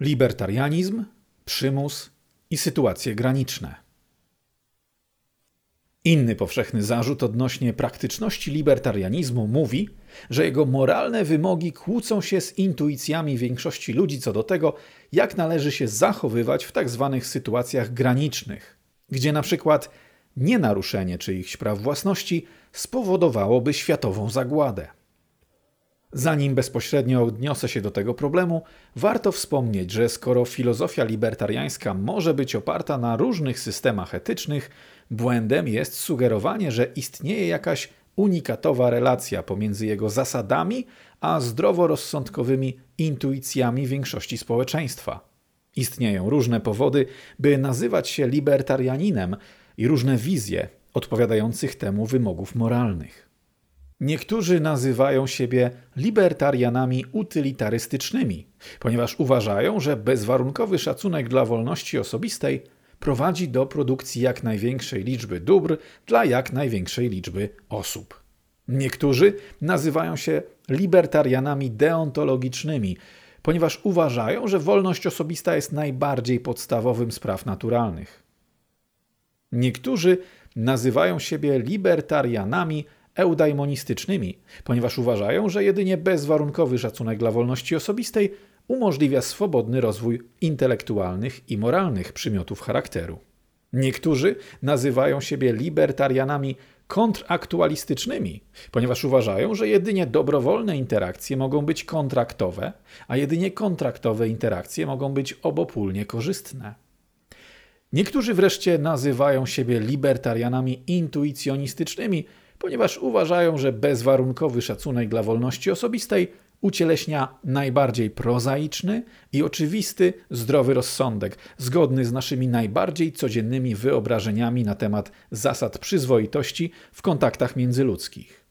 libertarianizm, przymus i sytuacje graniczne. Inny powszechny zarzut odnośnie praktyczności libertarianizmu mówi, że jego moralne wymogi kłócą się z intuicjami większości ludzi co do tego, jak należy się zachowywać w tzw. Tak sytuacjach granicznych, gdzie na przykład nienaruszenie czyichś praw własności spowodowałoby światową zagładę. Zanim bezpośrednio odniosę się do tego problemu, warto wspomnieć, że skoro filozofia libertariańska może być oparta na różnych systemach etycznych, błędem jest sugerowanie, że istnieje jakaś unikatowa relacja pomiędzy jego zasadami a zdroworozsądkowymi intuicjami większości społeczeństwa. Istnieją różne powody, by nazywać się libertarianinem i różne wizje odpowiadających temu wymogów moralnych. Niektórzy nazywają siebie libertarianami utylitarystycznymi, ponieważ uważają, że bezwarunkowy szacunek dla wolności osobistej prowadzi do produkcji jak największej liczby dóbr dla jak największej liczby osób. Niektórzy nazywają się libertarianami deontologicznymi, ponieważ uważają, że wolność osobista jest najbardziej podstawowym z praw naturalnych. Niektórzy nazywają siebie libertarianami eudaimonistycznymi, ponieważ uważają, że jedynie bezwarunkowy szacunek dla wolności osobistej umożliwia swobodny rozwój intelektualnych i moralnych przymiotów charakteru. Niektórzy nazywają siebie libertarianami kontraktualistycznymi, ponieważ uważają, że jedynie dobrowolne interakcje mogą być kontraktowe, a jedynie kontraktowe interakcje mogą być obopólnie korzystne. Niektórzy wreszcie nazywają siebie libertarianami intuicjonistycznymi, ponieważ uważają, że bezwarunkowy szacunek dla wolności osobistej ucieleśnia najbardziej prozaiczny i oczywisty zdrowy rozsądek, zgodny z naszymi najbardziej codziennymi wyobrażeniami na temat zasad przyzwoitości w kontaktach międzyludzkich.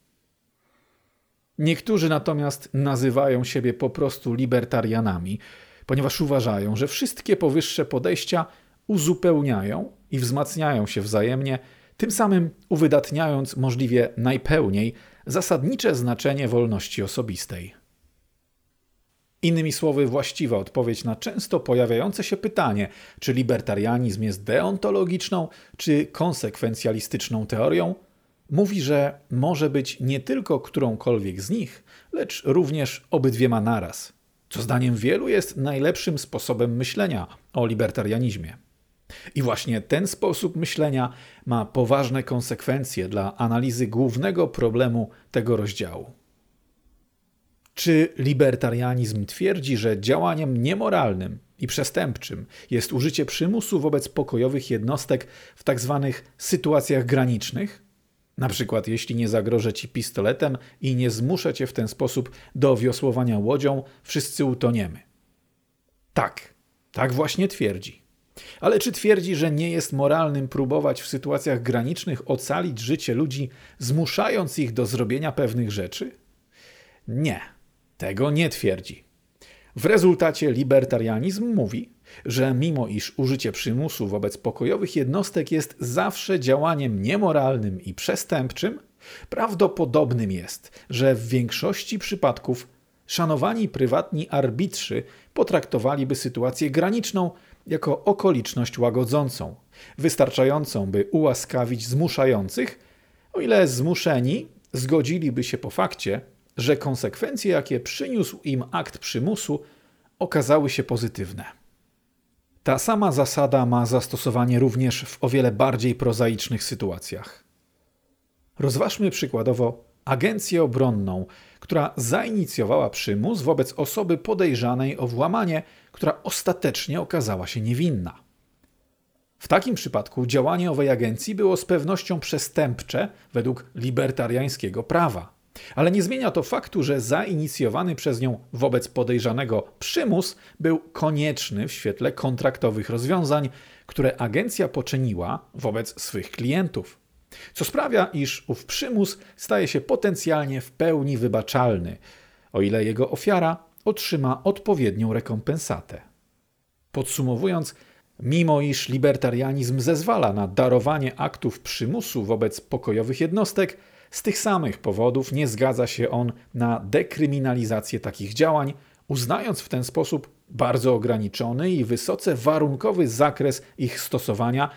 Niektórzy natomiast nazywają siebie po prostu libertarianami, ponieważ uważają, że wszystkie powyższe podejścia uzupełniają i wzmacniają się wzajemnie, tym samym uwydatniając możliwie najpełniej zasadnicze znaczenie wolności osobistej. Innymi słowy, właściwa odpowiedź na często pojawiające się pytanie, czy libertarianizm jest deontologiczną czy konsekwencjalistyczną teorią, mówi, że może być nie tylko którąkolwiek z nich, lecz również obydwiema naraz, co zdaniem wielu jest najlepszym sposobem myślenia o libertarianizmie. I właśnie ten sposób myślenia ma poważne konsekwencje dla analizy głównego problemu tego rozdziału. Czy libertarianizm twierdzi, że działaniem niemoralnym i przestępczym jest użycie przymusu wobec pokojowych jednostek w tzw. Tak sytuacjach granicznych? Na przykład, jeśli nie zagrożę ci pistoletem i nie zmuszę cię w ten sposób do wiosłowania łodzią, wszyscy utoniemy. Tak, tak właśnie twierdzi. Ale czy twierdzi, że nie jest moralnym próbować w sytuacjach granicznych ocalić życie ludzi, zmuszając ich do zrobienia pewnych rzeczy? Nie, tego nie twierdzi. W rezultacie libertarianizm mówi, że mimo iż użycie przymusu wobec pokojowych jednostek jest zawsze działaniem niemoralnym i przestępczym, prawdopodobnym jest, że w większości przypadków szanowani prywatni arbitrzy potraktowaliby sytuację graniczną jako okoliczność łagodzącą, wystarczającą, by ułaskawić zmuszających, o ile zmuszeni zgodziliby się po fakcie, że konsekwencje, jakie przyniósł im akt przymusu, okazały się pozytywne. Ta sama zasada ma zastosowanie również w o wiele bardziej prozaicznych sytuacjach. Rozważmy przykładowo agencję obronną, która zainicjowała przymus wobec osoby podejrzanej o włamanie, która ostatecznie okazała się niewinna. W takim przypadku działanie owej agencji było z pewnością przestępcze według libertariańskiego prawa. Ale nie zmienia to faktu, że zainicjowany przez nią wobec podejrzanego przymus był konieczny w świetle kontraktowych rozwiązań, które agencja poczyniła wobec swych klientów. Co sprawia, iż ów przymus staje się potencjalnie w pełni wybaczalny, o ile jego ofiara otrzyma odpowiednią rekompensatę. Podsumowując, mimo iż libertarianizm zezwala na darowanie aktów przymusu wobec pokojowych jednostek, z tych samych powodów nie zgadza się on na dekryminalizację takich działań, uznając w ten sposób bardzo ograniczony i wysoce warunkowy zakres ich stosowania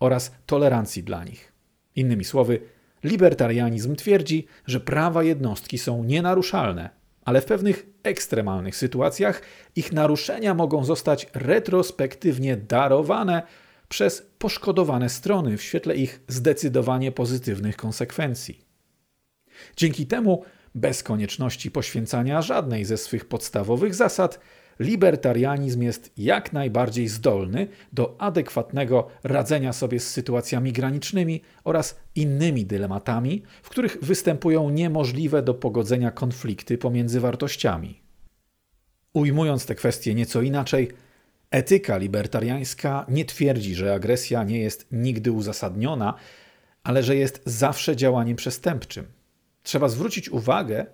oraz tolerancji dla nich. Innymi słowy, libertarianizm twierdzi, że prawa jednostki są nienaruszalne, ale w pewnych ekstremalnych sytuacjach ich naruszenia mogą zostać retrospektywnie darowane przez poszkodowane strony w świetle ich zdecydowanie pozytywnych konsekwencji. Dzięki temu, bez konieczności poświęcania żadnej ze swych podstawowych zasad, libertarianizm jest jak najbardziej zdolny do adekwatnego radzenia sobie z sytuacjami granicznymi oraz innymi dylematami, w których występują niemożliwe do pogodzenia konflikty pomiędzy wartościami. Ujmując te kwestie nieco inaczej, etyka libertariańska nie twierdzi, że agresja nie jest nigdy uzasadniona, ale że jest zawsze działaniem przestępczym. Trzeba zwrócić uwagę,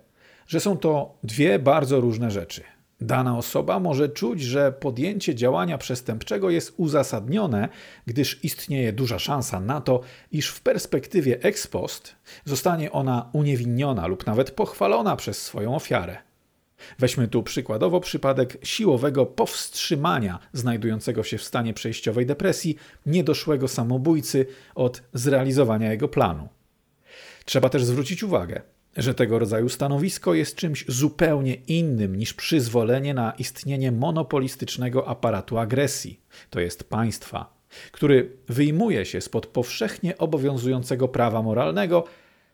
że są to dwie bardzo różne rzeczy. Dana osoba może czuć, że podjęcie działania przestępczego jest uzasadnione, gdyż istnieje duża szansa na to, iż w perspektywie ex post zostanie ona uniewinniona lub nawet pochwalona przez swoją ofiarę. Weźmy tu przykładowo przypadek siłowego powstrzymania znajdującego się w stanie przejściowej depresji niedoszłego samobójcy od zrealizowania jego planu. Trzeba też zwrócić uwagę, że tego rodzaju stanowisko jest czymś zupełnie innym niż przyzwolenie na istnienie monopolistycznego aparatu agresji, to jest państwa, który wyjmuje się spod powszechnie obowiązującego prawa moralnego,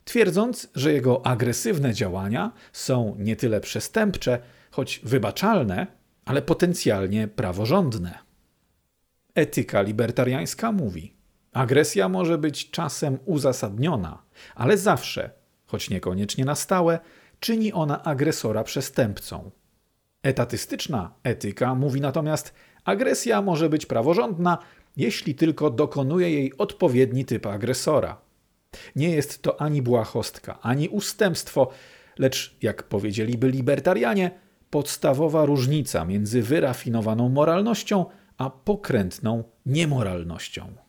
twierdząc, że jego agresywne działania są nie tyle przestępcze, choć wybaczalne, ale potencjalnie praworządne. Etyka libertariańska mówi: agresja może być czasem uzasadniona, ale zawsze choć niekoniecznie na stałe, czyni ona agresora przestępcą. Etatystyczna etyka mówi natomiast, agresja może być praworządna, jeśli tylko dokonuje jej odpowiedni typ agresora. Nie jest to ani błahostka, ani ustępstwo, lecz, jak powiedzieliby libertarianie, podstawowa różnica między wyrafinowaną moralnością a pokrętną niemoralnością.